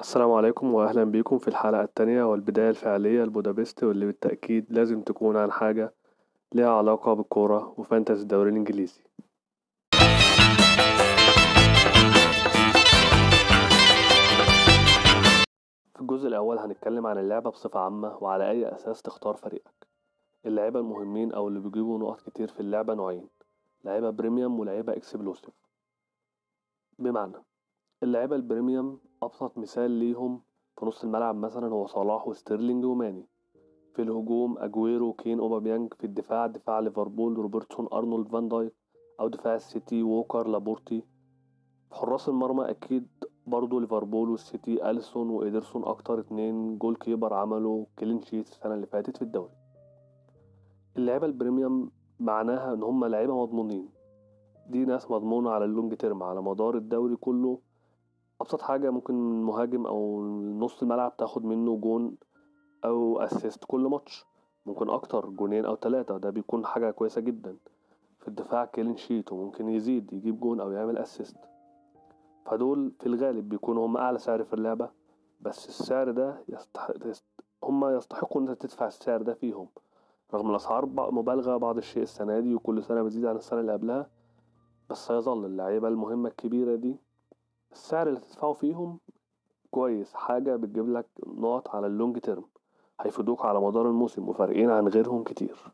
السلام عليكم وأهلا بيكم في الحلقة التانية والبداية الفعلية لبودابست واللي بالتأكيد لازم تكون عن حاجة ليها علاقة بالكورة و fantasy الدوري الإنجليزي. في الجزء الأول هنتكلم عن اللعبة بصفة عامة وعلى أي أساس تختار فريقك. اللعيبة المهمين أو اللي بيجيبوا نقط كتير في اللعبة نوعين لعيبة premium ولعيبة explosive. بمعنى اللعيبة ال premium أبسط مثال ليهم في نص الملعب مثلا هو صلاح وستيرلينج وماني. في الهجوم أجويرو كين أوباميانج في الدفاع دفاع ليفربول روبرتسون أرنولد فان دايك أو دفاع السيتي ووكر لابورتي. في حراس المرمى أكيد برضو ليفربول والسيتي أليسون وإيدرسون أكتر اتنين goalkeeper عملوا clean sheet السنة اللي فاتت في الدوري. اللعيبة ال premium معناها إن هم لعيبة مضمونين. دي ناس مضمونة على ال long term على مدار الدوري كله أبسط حاجة ممكن مهاجم أو نص الملعب تاخد منه جون أو assist كل ماتش. ممكن أكتر جونين أو تلاتة. ده بيكون حاجة كويسة جدا. في الدفاع clean sheet وممكن يزيد يجيب جون أو يعمل assist فدول في الغالب بيكونوا هم أعلى سعر في اللعبة. بس السعر ده يستحق يست... هم يستحقوا إن أنت تدفع السعر ده فيهم. رغم الأسعار مبالغة بعض الشيء السنة دي وكل سنة بتزيد عن السنة اللي قبلها. بس هيظل اللعيبة المهمة الكبيرة دي السعر اللي تدفعه فيهم كويس حاجة بتجيب لك نقط على ال long term هيفيدوك على مدار الموسم وفارقين عن غيرهم كتير.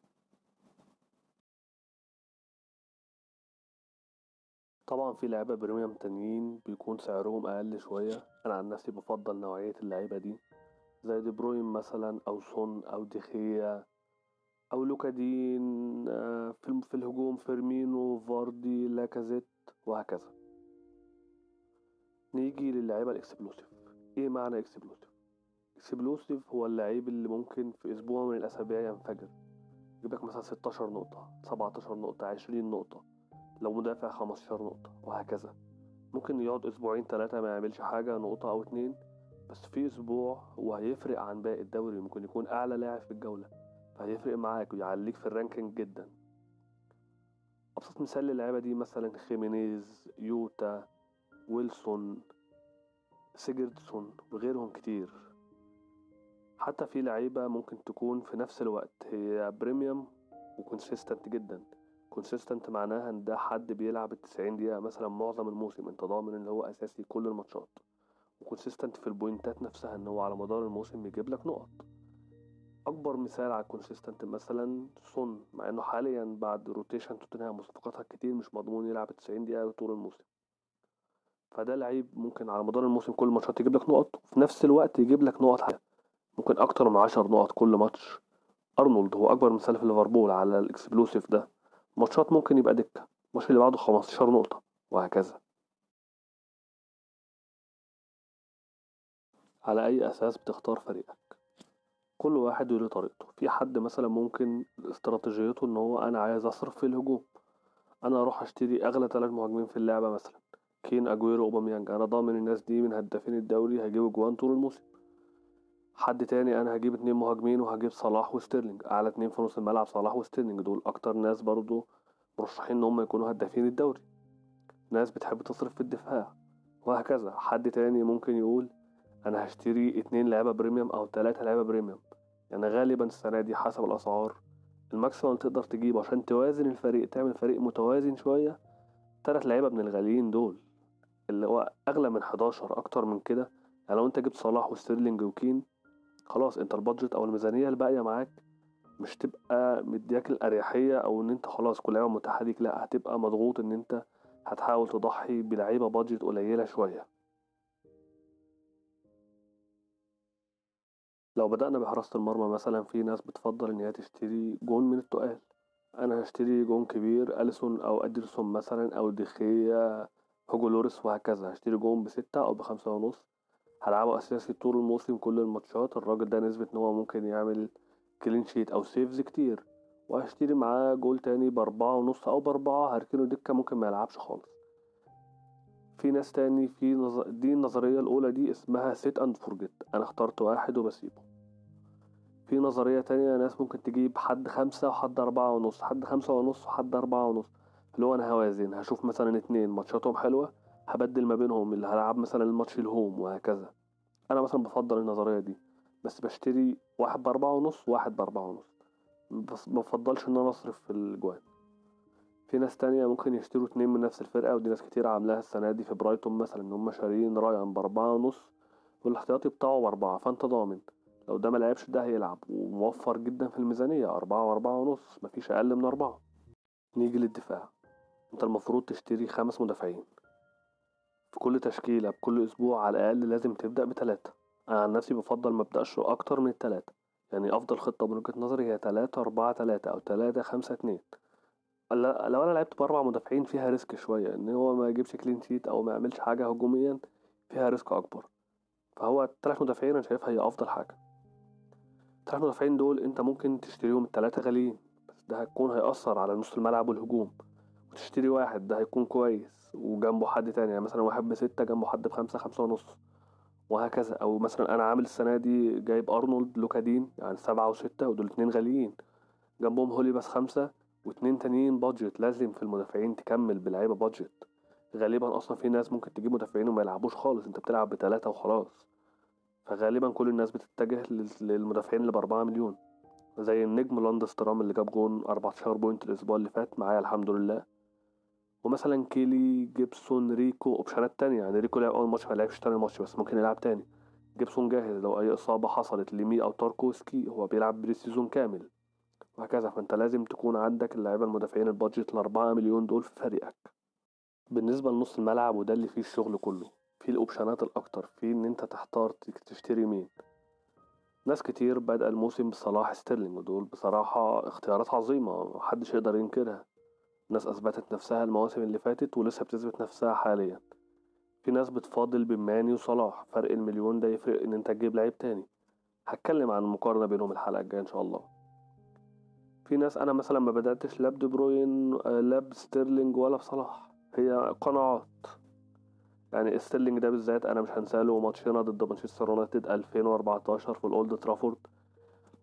طبعا في لعيبة premium تانيين بيكون سعرهم أقل شوية. أنا عن نفسي بفضل نوعية اللعيبة دي زي دي بروين مثلا أو سون أو ديخيا أو لوكادين في في الهجوم فيرمينو فاردي لاكازيت وهكذا. نيجي للعيبة ال explosive. إيه معنى explosive؟ explosive هو اللعيب اللي ممكن في أسبوع من الأسابيع ينفجر. يجيبلك مثلا 16 نقطة 17 نقطة 20 نقطة. لو مدافع 15 نقطة وهكذا. ممكن يقعد أسبوعين تلاتة ما يعملش حاجة نقطة أو اتنين. بس في أسبوع هو هيفرق عن باقي الدوري ممكن يكون أعلى لاعب في الجولة. فهيفرق معاك ويعليك في ال ranking جدا. أبسط مثال للعيبة دي مثلا خيمينيز يوتا ويلسون سيجردسون وغيرهم كتير. حتى في لعيبة ممكن تكون في نفس الوقت هي premium و consistent جدا. consistent معناها إن ده حد بيلعب التسعين دقيقة مثلا معظم الموسم أنت ضامن إن هو أساسي كل الماتشات. و consistent في ال pointات نفسها إن هو على مدار الموسم بيجيب لك نقط. أكبر مثال على ال consistent مثلا سون مع إنه حاليا بعد rotation توتنهام وصفقاتها كتير مش مضمون يلعب التسعين دقيقة طول الموسم. فده لعيب ممكن على مدار الموسم كل ماتشات يجيب لك نقط وفي نفس الوقت يجيب لك نقط حاجة. ممكن أكتر من عشر نقط كل ماتش. أرنولد هو أكبر مثال في ليفربول على ال explosive ده. ماتشات ممكن يبقى دكة. الماتش اللي بعده 15 نقطة وهكذا. على أي أساس بتختار فريقك؟ كل واحد له طريقته. في حد مثلا ممكن استراتيجيته إن هو أنا عايز أصرف في الهجوم. أنا أروح أشتري أغلى ثلاث مهاجمين في اللعبة مثلا. كين أجويرو اوباميانج أنا ضامن الناس دي من هدافين الدوري هيجيبوا جوان طول الموسم. حد تاني أنا هجيب اتنين مهاجمين وهجيب صلاح وستيرلينج. أعلى اتنين في نص الملعب صلاح وستيرلينج. دول أكتر ناس برضو مرشحين إن هم يكونوا هدافين الدوري. ناس بتحب تصرف في الدفاع. وهكذا. حد تاني ممكن يقول أنا هشتري اتنين لعيبة premium أو تلاتة لعيبة premium. يعني غالبا السنة دي حسب الأسعار. ال maximum اللي تقدر تجيبه عشان توازن الفريق تعمل فريق متوازن شوية. تلات لعيبة من الغاليين دول. اللي هو أغلى من 11 أكتر من كده. يعني لو أنت جبت صلاح وستيرلينج وكين خلاص أنت ال budget أو الميزانية اللي باقيه معاك مش تبقى مدياك الأريحية أو إن أنت خلاص كل لعيبه متاحه ليك لأ هتبقى مضغوط إن أنت هتحاول تضحي بلعيبة budget قليلة شوية. لو بدأنا بحراسة المرمى مثلا في ناس بتفضل إن هي تشتري جون من التقال. أنا هشتري جون كبير أليسون أو ادرسون مثلا أو دي خيا هوجو لوريس وهكذا. هشتري جون بستة أو بخمسة ونص. هلعبه أساسي طول الموسم كل الماتشات. الراجل ده نسبة إن هو ممكن يعمل clean sheet أو saves كتير. وهشتري معاه جون تاني بأربعة ونص أو بأربعة. هركنه دكة ممكن ما يلعبش خالص. في ناس تاني في نظ... دي النظرية الأولى دي اسمها set and forget أنا اخترت واحد وبسيبه. في نظرية تانية ناس ممكن تجيب حد خمسة وحد أربعة ونص حد خمسة ونص وحد أربعة ونص. اللي هو أنا هوازن هشوف مثلا اتنين ماتشاتهم حلوة هبدل ما بينهم اللي هلعب مثلا الماتش الهوم وهكذا. أنا مثلا بفضل النظرية دي بس بشتري واحد بأربعة ونص وواحد بأربعة ونص. بس مبفضلش إن أنا أصرف في الجوان. في ناس تانية ممكن يشتروا اتنين من نفس الفرقة ودي ناس كتير عاملاها السنة دي في برايتون مثلا إن هم شاريين رايان بأربعة ونص والاحتياطي بتاعه بأربعة فأنت ضامن. لو ده ملعبش ده هيلعب. وموفر جدا في الميزانية أربعة وأربعة ونص مفيش أقل من أربعة. نيجي للدفاع. انت المفروض تشتري خمس مدافعين. في كل تشكيلة بكل أسبوع على الأقل لازم تبدأ بتلاتة. أنا عن نفسي بفضل مبدأش أكتر من التلاتة. يعني أفضل خطة من وجهة نظري هي تلاتة أربعة تلاتة أو تلاتة خمسة اتنين. لو أنا لعبت بأربع مدافعين فيها risk شوية إن هو ما يجيبش clean sheet أو ما يعملش حاجة هجوميا فيها risk أكبر. فهو التلات مدافعين أنا شايفها هي أفضل حاجة. التلات مدافعين دول أنت ممكن تشتريهم التلاتة غاليين بس ده هيكون هيأثر على نص الملعب والهجوم. وتشتري واحد ده هيكون كويس. وجنبه حد تاني يعني مثلا واحد بستة جنبه حد بخمسة خمسة ونص وهكذا. أو مثلا أنا عامل السنة دي جايب أرنولد لوكادين يعني سبعة وستة ودول اتنين غاليين. جنبهم هولي بس خمسة واتنين تانيين بادجت لازم في المدافعين تكمل بلعيبة بادجت غالبا أصلا في ناس ممكن تجيب مدافعين وما يلعبوش خالص أنت بتلعب بتلاتة وخلاص. فغالبا كل الناس بتتجه لل- للمدافعين اللي بأربعة مليون. زي النجم لوندسترام اللي جاب جون 14 point الأسبوع اللي فات معايا الحمد لله. ومثلا كيلي وجيبسون ريكو options ات تانية. يعني ريكو لعب أول ماتش ما لعبش تاني ماتش بس ممكن يلعب تاني. جيبسون جاهز. لو أي إصابة حصلت لمي أو تاركوسكي هو بيلعب pre-season كامل. وهكذا. فأنت لازم تكون عندك اللعيبة المدافعين ال budget الأربعة مليون دول في فريقك. بالنسبة لنص الملعب وده اللي فيه الشغل كله. فيه ال option ات الأكتر. فيه إن أنت تحتار تشتري مين. ناس كتير بدأ الموسم بصلاح ستيرلينج. ودول بصراحة اختيارات عظيمة. محدش يقدر ينكرها. ناس أثبتت نفسها المواسم اللي فاتت ولسه بتثبت نفسها حاليا. في ناس بتفاضل بماني وصلاح. فرق المليون ده يفرق إن أنت تجيب لعيب تاني. هتكلم عن المقارنة بينهم الحلقة الجاية إن شاء الله. في ناس أنا مثلا ما بدأتش لا بدي بروين لا بستيرلينج ولا بصلاح. هي قناعات. يعني ستيرلينج ده بالذات أنا مش هنساله ماتشنا ضد مانشستر يونايتد 2014 في الأولد ترافورد.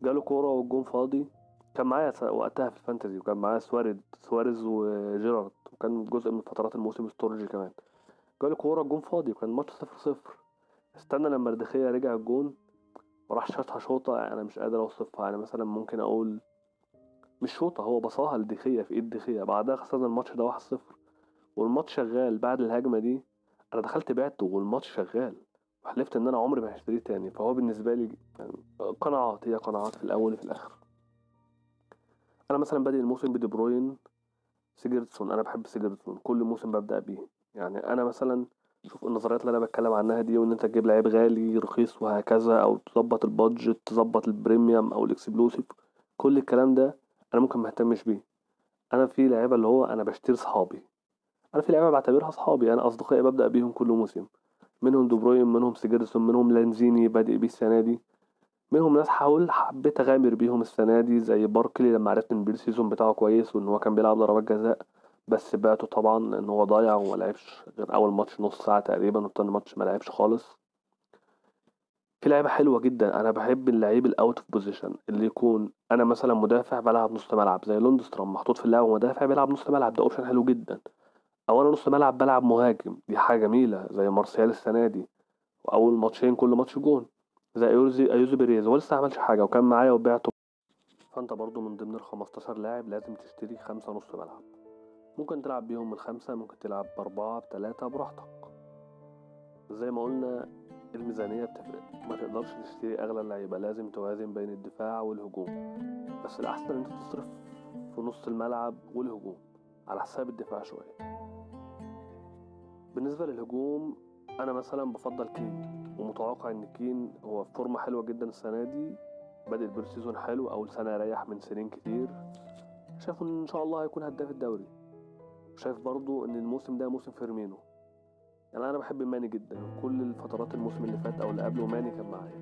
جاله كورة والجون فاضي. كان معايا وقتها في ال fantasy وكان معايا سواريز سواريز وجيرارد وكان جزء من فترات الموسم ستورجي كمان. جاله كورة الجون فاضي وكان الماتش صفر صفر. استنى لما الدخية رجع الجون وراح شاطها شوطة أنا مش قادر أوصفها. يعني مثلا ممكن أقول مش شوطة هو بصاها لدخية في إيد دخية بعدها خسرنا الماتش ده واحد صفر. والماتش شغال بعد الهجمة دي. أنا دخلت بعته والماتش شغال. وحلفت إن أنا عمري ما هشتريه تاني. فهو بالنسبة لي يعني قناعات هي قناعات في الأول وفي الآخر. أنا مثلا بادئ الموسم بدي بروين سيجوردسون. أنا بحب سيجوردسون كل موسم ببدأ بيه. يعني أنا مثلا شوف النظريات اللي أنا بتكلم عنها دي وإن أنت تجيب لعيب غالي رخيص وهكذا أو تظبط ال budget تظبط ال premium أو ال explosive كل الكلام ده أنا ممكن مهتمش بيه. أنا في لعيبة اللي هو أنا بشتري صحابي. أنا في لعيبة بعتبرها صحابي. أنا أصدقائي ببدأ بيهم كل موسم. منهم دي بروين منهم سيجوردسون منهم لانزيني بادئ بيه السنة دي. منهم ناس حاول حبيت أغامر بيهم السنة دي زي باركلي لما عرفت إن ال pre-season بتاعه كويس وإن هو كان بيلعب ضربات جزاء بس بعته طبعا إن هو ضايع وما لعبش غير أول ماتش نص ساعة تقريبا والتاني ماتش ما لعبش خالص. في لعيبة حلوة جدا. أنا بحب اللعيب ال out of position اللي يكون أنا مثلا مدافع بلعب نص ملعب زي لوندسترام محطوط في اللعبة مدافع بيلعب نص ملعب ده option حلو جدا. أو أنا نص ملعب بلعب مهاجم دي حاجة جميلة زي مارسيال السنة دي وأول ماتشين كل ماتش جون. زي أيوزي أيوزي بيريز. هو لسه عملش حاجة وكان معايا وبعته. فأنت برضو من ضمن الخمستاشر لاعب لازم تشتري خمسة نص ملعب. ممكن تلعب بيهم من خمسة ممكن تلعب بأربعة بتلاتة براحتك. زي ما قلنا الميزانية بتفرق. ما تقدرش تشتري أغلى اللعيبة لازم توازن بين الدفاع والهجوم. بس الأحسن أنت تصرف في نص الملعب والهجوم على حساب الدفاع شوية. بالنسبة للهجوم أنا مثلا بفضل كين ومتوقع إن كين هو في form ة حلوة جدا السنة دي. بادئ بال season حلو أول سنة ريح من سنين كتير. شايف إن شاء الله هيكون هداف الدوري. شايف برضو إن الموسم ده موسم فيرمينو. يعني أنا بحب ماني جدا. كل الفترات الموسم اللي فات أو اللي قبله ماني كان معايا.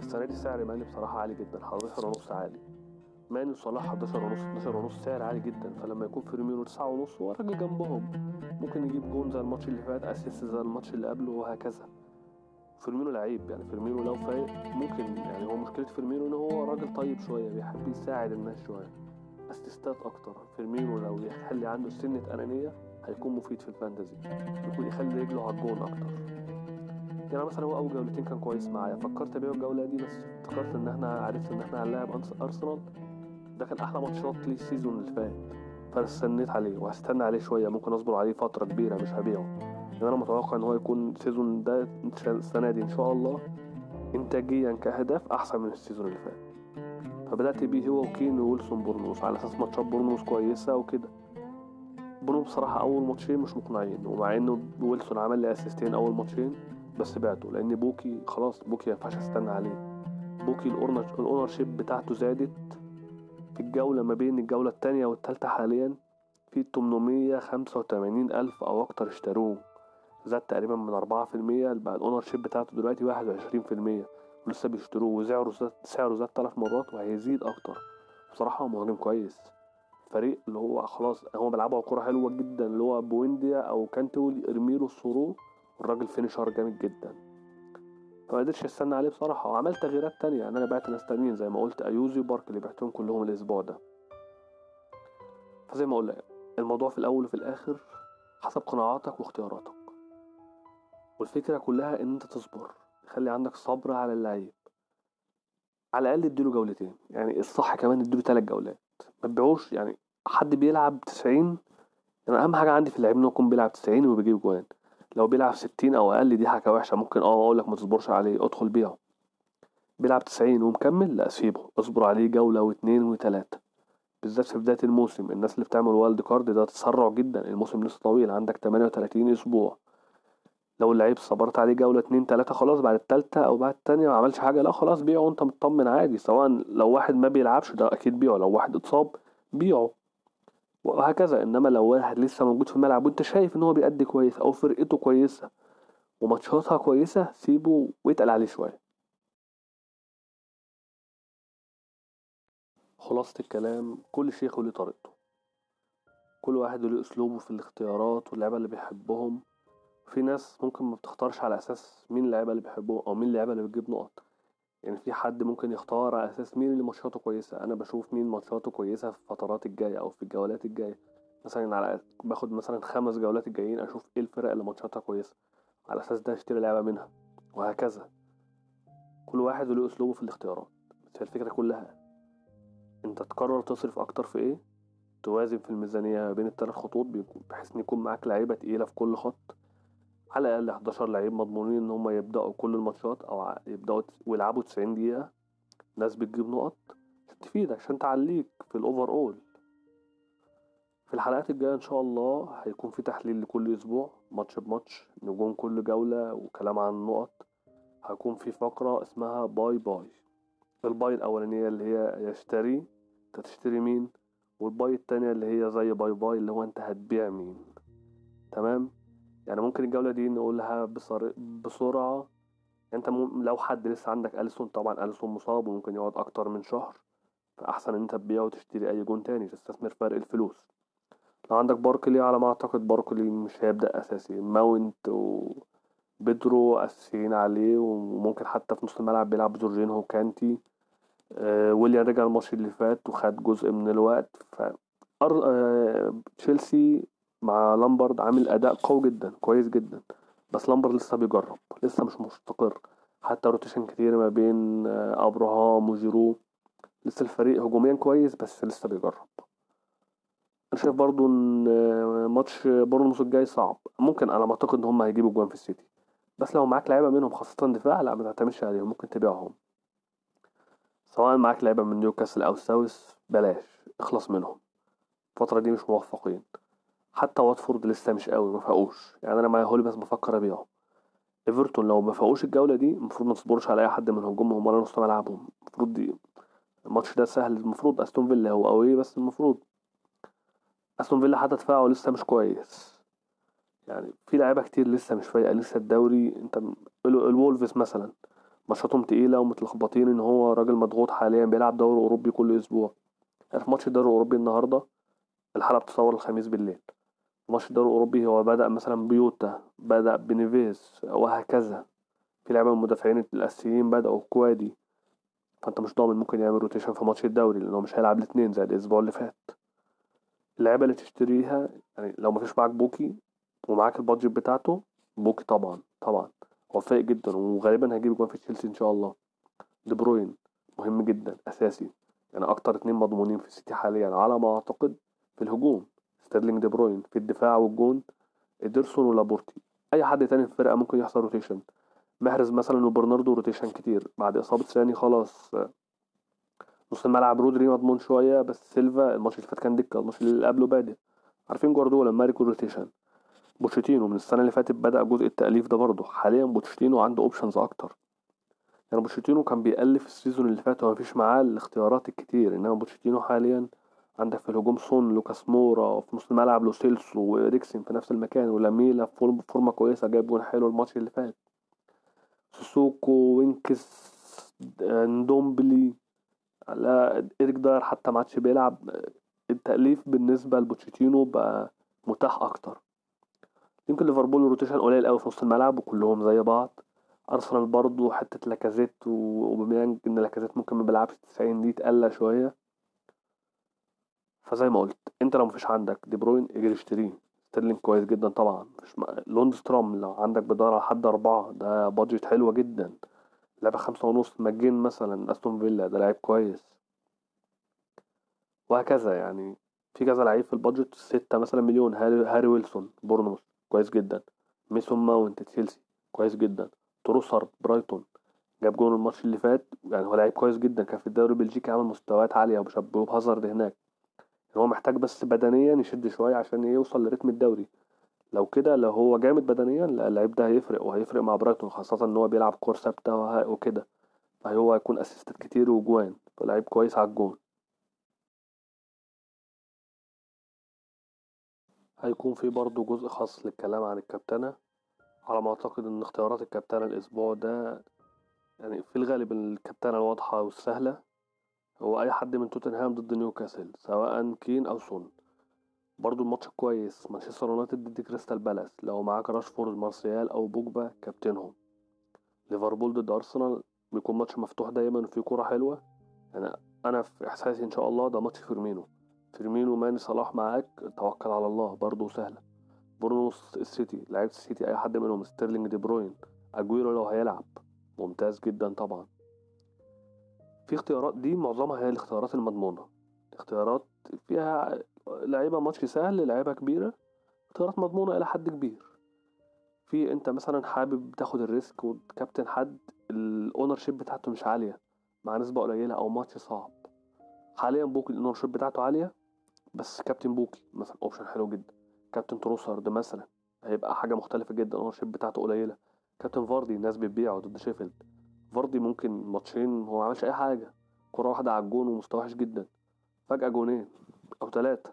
السنة دي سعر ماني بصراحة عالي جدا 11 ونص عالي. ماني وصلاح 11 ونص 12 ونص سعر عالي جدا. فلما يكون فيرمينو 9 ونص هو راجل جنبهم. ممكن يجيب جون زي الماتش اللي فات assist زي الماتش اللي قبله وهكذا. فيرمينو لعيب يعني فيرمينو لو فايق ممكن يعني هو مشكلة فيرمينو إن هو راجل طيب شوية بيحب يساعد الناس شوية. assist ات أكتر فيرمينو لو يخلي عنده سنة أنانية هيكون مفيد في ال fantasy يكون يخلي رجله على الجون أكتر. يعني مثلا هو أول جولتين كان كويس معايا فكرت ابيعه الجولة دي بس افتكرت إن إحنا عرفت إن إحنا هنلاعب أرسنال. ده كان أحلى ماتشات ليه ال season اللي فات فاستنيت عليه وهستنى عليه شوية ممكن أصبر عليه فترة كبيرة مش هبيعه. لأن أنا متوقع إن هو يكون ال season ده السنة دي إن شاء الله انتاجيا كاهداف أحسن من ال season اللي فات. فبدأت بيه هو وكين وويلسون بورنموث على أساس ماتشات بورنموث كويسة وكده. بورنموث بصراحة أول ماتشين مش مقنعين ومع إنه ويلسون عمل لي assist ين أول ماتشين بس بعته لأن بوكي خلاص بوكي مينفعش أستنى عليه. بوكي ال ownership بتاعته زادت في الجولة ما بين الجولة التانية والتالتة حاليا في 885 ألف أو أكتر اشتروه. زاد تقريبا من أربعة في المية بقى ال ownership بتاعته دلوقتي واحد وعشرين في المية. ولسه بيشتروه وسعره زاد سعره زاد تلات مرات وهيزيد أكتر. بصراحة هو مهاجم كويس. فريق اللي هو خلاص هو بيلعبوا كورة حلوة جدا اللي هو بوينديا أو كانتو ارميله السرو والراجل فينيشر جامد جدا. فما قدرتش أستنى عليه بصراحة. وعملت تغييرات تانية يعني أنا بعت ناس تانيين زي ما قلت أيوزي وبارك اللي بعتهم كلهم الأسبوع ده. فزي ما قلنا الموضوع في الأول وفي الآخر حسب قناعاتك واختياراتك. والفكرة كلها إن أنت تصبر خلي عندك صبر على اللعيب. على الأقل اديله جولتين يعني الصح كمان اديله تلات جولات. ما تبيعوش يعني حد بيلعب تسعين يعني أهم حاجة عندي في اللعيب إنه يكون بيلعب تسعين وبيجيب جوان. لو بيلعب ستين أو أقل دي حاجة وحشة ممكن آه أقولك ما تصبرش عليه ادخل بيعه. بيلعب تسعين ومكمل؟ لا سيبه. اصبر عليه جولة واتنين وتلاتة. بالذات في بداية الموسم الناس اللي بتعمل wild card ده تسرع جدا الموسم لسه طويل عندك تمانية وتلاتين أسبوع. لو اللعيب صبرت عليه جولة اتنين تلاتة خلاص بعد التالتة أو بعد التانية ما عملش حاجة لا خلاص بيعه وأنت مطمن عادي. سواء لو واحد ما بيلعبش ده أكيد بيعه لو واحد اتصاب بيعه. وهكذا. إنما لو واحد لسه موجود في الملعب وأنت شايف إن هو بيأدي كويس أو فرقته كويسة وماتشاتها كويسة سيبه واتقل عليه شوية. خلاصة الكلام كل شيخ وليه طريقته. كل واحد له أسلوبه في الاختيارات واللعبة اللي بيحبهم. في ناس ممكن ما بتختارش على أساس مين اللعيبة اللي بيحبهم أو مين اللعيبة اللي بتجيب نقط. يعني في حد ممكن يختار على أساس مين اللي ماتشاته كويسة. أنا بشوف مين ماتشاته كويسة في الفترات الجاية أو في الجولات الجاية. مثلا على باخد مثلا خمس جولات الجايين أشوف إيه الفرق اللي ماتشاتها كويسة. على أساس ده أشتري لعبة منها. وهكذا. كل واحد له أسلوبه في الاختيارات. بس هي الفكرة كلها. أنت تقرر تصرف أكتر في إيه؟ توازن في الميزانية ما بين التلات خطوط بحيث إن يكون معاك لعيبة تقيلة في كل خط. على الأقل 11 لعيب مضمونين إن هما يبدأوا كل الماتشات يبدأوا تس- ويلعبوا 90 دقيقة. ناس بتجيب نقط. عشان تفيدك عشان تعليك في ال overall في الحلقات الجاية إن شاء الله هيكون في تحليل لكل أسبوع ماتش بماتش نجوم كل جولة وكلام عن النقط. هيكون في فقرة اسمها buy bye. ال buy الأولانية اللي هي يشتري أنت تشتري مين؟ وال bye التانية اللي هي زي bye bye اللي هو أنت هتبيع مين. تمام؟ يعني ممكن الجولة دي نقولها. بسرعة يعني انت مم... لو حد لسه عندك أليسون طبعا أليسون مصاب وممكن يقعد أكتر من شهر فأحسن إن انت تبيعه وتشتري أي جون تاني تستثمر فرق الفلوس لو عندك باركلي على ما أعتقد باركلي مش هيبدأ أساسي ماونت وبيدرو أساسيين عليه وممكن حتى في نص الملعب بيلعب جورجينهو وكانتي آه ويليان رجع الماتش اللي فات وخد جزء من الوقت ف. آه تشيلسي مع لامبارد عامل أداء قوي جدا كويس جدا. بس لامبارد لسه بيجرب لسه مش مستقر. حتى rotation كتير ما بين آه، أبراهام وجيرو. لسه الفريق هجوميا كويس بس لسه بيجرب. أنا شايف برضو إن آه، ماتش بورنموث الجاي صعب. ممكن أنا معتقد إن هم هيجيبوا جوان في السيتي. بس لو معاك لعيبة منهم خاصة دفاع لا ما تعتمدش عليهم ممكن تبيعهم. سواء معاك لعيبة من نيوكاسل أو ساوث بلاش اخلص منهم. الفترة دي مش موفقين. حتى واتفورد لسه مش قوي ما فاقوش. يعني أنا معايا هولي بس بفكر أبيعه. إيفرتون لو ما فاقوش الجولة دي المفروض ما تصبرش على أي حد من هجومهم ولا نص ملعبهم. المفروض دي الماتش ده سهل المفروض أستون فيلا هو قوي بس المفروض. أستون فيلا حتى دفاعه لسه مش كويس. يعني في لعيبة كتير لسه مش فايقة لسه الدوري أنت الولفز مثلا. ماتشاتهم تقيلة ومتلخبطين إن هو راجل مضغوط حاليا بيلعب دوري أوروبي كل أسبوع. يعني في ماتش الدوري الأوروبي النهارده الحلقة بتصور الخميس بالليل. ماتش الدوري الأوروبي هو بدأ مثلا بجوتا بدأ بنيفيز وهكذا. في لعيبة من المدافعين الأساسيين بدأوا كوادي. فأنت مش ضامن ممكن يعمل rotation في ماتش الدوري لأنه مش هيلعب الاتنين زي الأسبوع اللي فات. اللعيبة اللي تشتريها يعني لو مفيش معاك بوكي ومعاك ال budget بتاعته بوكي طبعا طبعا. هو فايق جدا وغالبا هيجيب جوان في تشيلسي إن شاء الله. دي بروين مهم جدا أساسي. يعني أكتر اتنين مضمونين في السيتي حاليا على ما أعتقد في الهجوم. ستيرلينج دي بروين في الدفاع والجون إدرسون ولابورتي. أي حد تاني في الفرقة ممكن يحصل rotation محرز مثلا وبرناردو rotation كتير. بعد إصابة ساني خلاص نص الملعب رودري مضمون شوية بس سيلفا الماتش اللي فات كان دكة الماتش اللي قبله بادئ. عارفين جوارديولا ماريكو rotation بوتشيتينو من السنة اللي فاتت بدأ جزء التأليف ده برضه. حاليا بوتشيتينو عنده options أكتر. يعني بوتشيتينو كان بيألف ال season اللي فات ومفيش معاه الاختيارات الكتير إنما بوتشيتينو حاليا عندك في الهجوم سون لوكاس مورا وفي نص الملعب لوسيلسو وإريكسن في نفس المكان ولاميلا في فورم- فورمة كويسة جايب جون حلو الماتش اللي فات. سيسوكو وينكس ندومبلي لا إيريك داير حتى ما عادش بيلعب. التأليف بالنسبة لبوتشيتينو بقى متاح أكتر. يمكن ليفربول rotation قليل قوي في نص الملعب وكلهم زي بعض. أرسنال برضو حتة لاكازيت وأوباميانج إن لاكازيت ممكن ما بيلعبش 90 دي تقلى شوية. فزي ما قلت انت لو مفيش عندك دي بروين اجري اشتريه. ستيرلينج كويس جدا طبعا. مش م... لوندستروم لو عندك بدار على حد أربعة ده budget حلوة جدا. لعبة خمسة ونص ماكجين مثلا أستون فيلا ده لعيب كويس. وهكذا يعني. في كذا لعيب في ال budget ستة مثلا مليون. هاري, هاري ويلسون بورنموث كويس جدا. ميسون ماونت تشيلسي كويس جدا. تروسارد برايتون. جاب جون الماتش اللي فات يعني هو لعيب كويس جدا. كان في الدوري البلجيكي عامل مستويات عالية. وبشبهه بهازارد هناك. هو محتاج بس بدنيا يشد شوية عشان يوصل لريتم الدوري. لو كده لو هو جامد بدنيا اللعيب ده هيفرق وهيفرق مع برايتون خاصة إن هو بيلعب كور ثابتة وكده. فهو هيكون اسيستات كتير وجوان فلعيب كويس على الجون. هيكون في برضه جزء خاص للكلام عن الكابتنة. على ما أعتقد إن اختيارات الكابتنة الأسبوع ده يعني في الغالب الكابتنة الواضحة والسهلة. هو أي حد من توتنهام ضد نيوكاسل سواء كين أو سون. برضو الماتش كويس مانشستر يونايتد ضد كريستال بالاس لو معاك راشفورد مارسيال أو بوجبا كابتنهم. ليفربول ضد أرسنال بيكون ماتش مفتوح دايما وفيه كورة حلوة. يعني أنا في إحساسي إن شاء الله ده ماتش فيرمينو. فيرمينو ماني صلاح معاك توكل على الله برضو سهلة. بورنموث السيتي لعيبة السيتي أي حد منهم ستيرلينج دي بروين أجويرو لو هيلعب. ممتاز جدا طبعا. في اختيارات دي معظمها هي الاختيارات المضمونة. اختيارات فيها لعيبة ماتش سهل لعيبة كبيرة اختيارات مضمونة إلى حد كبير. في أنت مثلا حابب تاخد ال risk وتكابتن حد ال ownership بتاعته مش عالية مع نسبة قليلة أو ماتش صعب. حاليا بوكي ال ownership بتاعته عالية بس كابتن بوكي مثلا option حلو جدا. كابتن تروسارد مثلا هيبقى حاجة مختلفة جدا ال ownership بتاعته قليلة. كابتن فاردي الناس بتبيعه ضد شيفيلد. فاردي ممكن ماتشين هو معملش أي حاجة. كرة واحدة على الجون ومستوى وحش جدا. فجأة جونين أو ثلاثة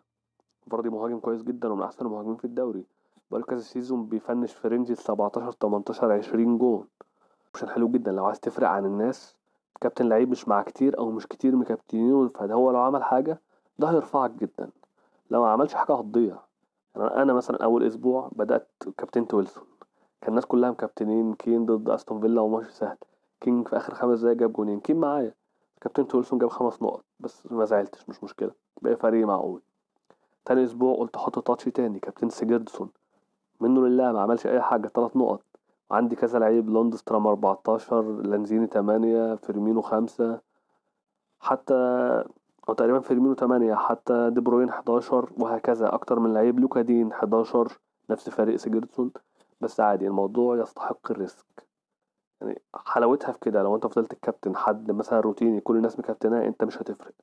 فاردي مهاجم كويس جدا ومن أحسن المهاجمين في الدوري. بقاله كذا season بيفنش في range ال 17 18 20 جون. option حلو جدا. لو عايز تفرق عن الناس كابتن لعيب مش مع كتير أو مش كتير مكابتنينه فهو لو عمل حاجة ده هيرفعك جدا. لو ما عملش حاجة هتضيع. يعني أنا مثلا أول أسبوع بدأت كابتنت ويلسون كان الناس كلها مكابتنين كين ضد أستون فيلا وماتش سهل. كين في آخر خمس دقايق جاب جونين. كين معايا. كابتن ويلسون جاب خمس نقط. بس ما زعلتش مش مشكلة. بقى فريق معقول. تاني أسبوع قلت أحط تاتش تاني. كابتن سيجيردسون منه لله ما عملش أي حاجة. تلات نقط. عندي كذا لعيب. لوندسترام 14 لانزيني 8 فيرمينو 5 حتى أو تقريبا فيرمينو 8 حتى دي بروين 11 وهكذا. أكتر من لعيب. لوكا دين 11 نفس فريق سيجيرسون. بس عادي الموضوع يستحق ال risk. يعني حلاوتها في كده لو أنت فضلت الكابتن حد مثلا روتيني كل الناس مكابتناه أنت مش هتفرق.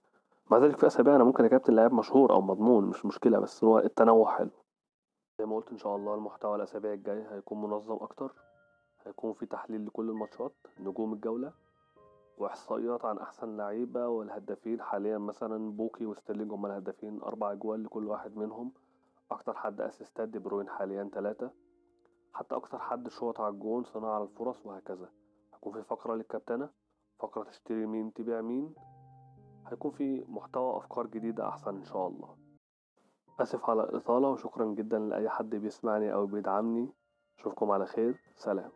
مع ذلك في أسابيع أنا ممكن أكابتن لاعب مشهور أو مضمون مش مشكلة بس هو التنوع حلو. زي ما قلت إن شاء الله المحتوى الأسابيع الجاي هيكون منظم أكتر هيكون في تحليل لكل الماتشات نجوم الجولة وإحصائيات عن أحسن لعيبة والهدافين حاليا مثلا بوكي وستيرلينج هم الهدافين أربع أجوال لكل واحد منهم أكتر حد أسيستات دي بروين حاليا ثلاثة حتى أكتر حد شوط على الجون صناعة الفرص وهكذا. هيكون في فقرة للكابتنة؟ فقرة تشتري مين تبيع مين؟ هيكون في محتوى أفكار جديدة أحسن إن شاء الله. آسف على الإطالة وشكرا جدا لأي حد بيسمعني أو بيدعمني. أشوفكم على خير. سلام.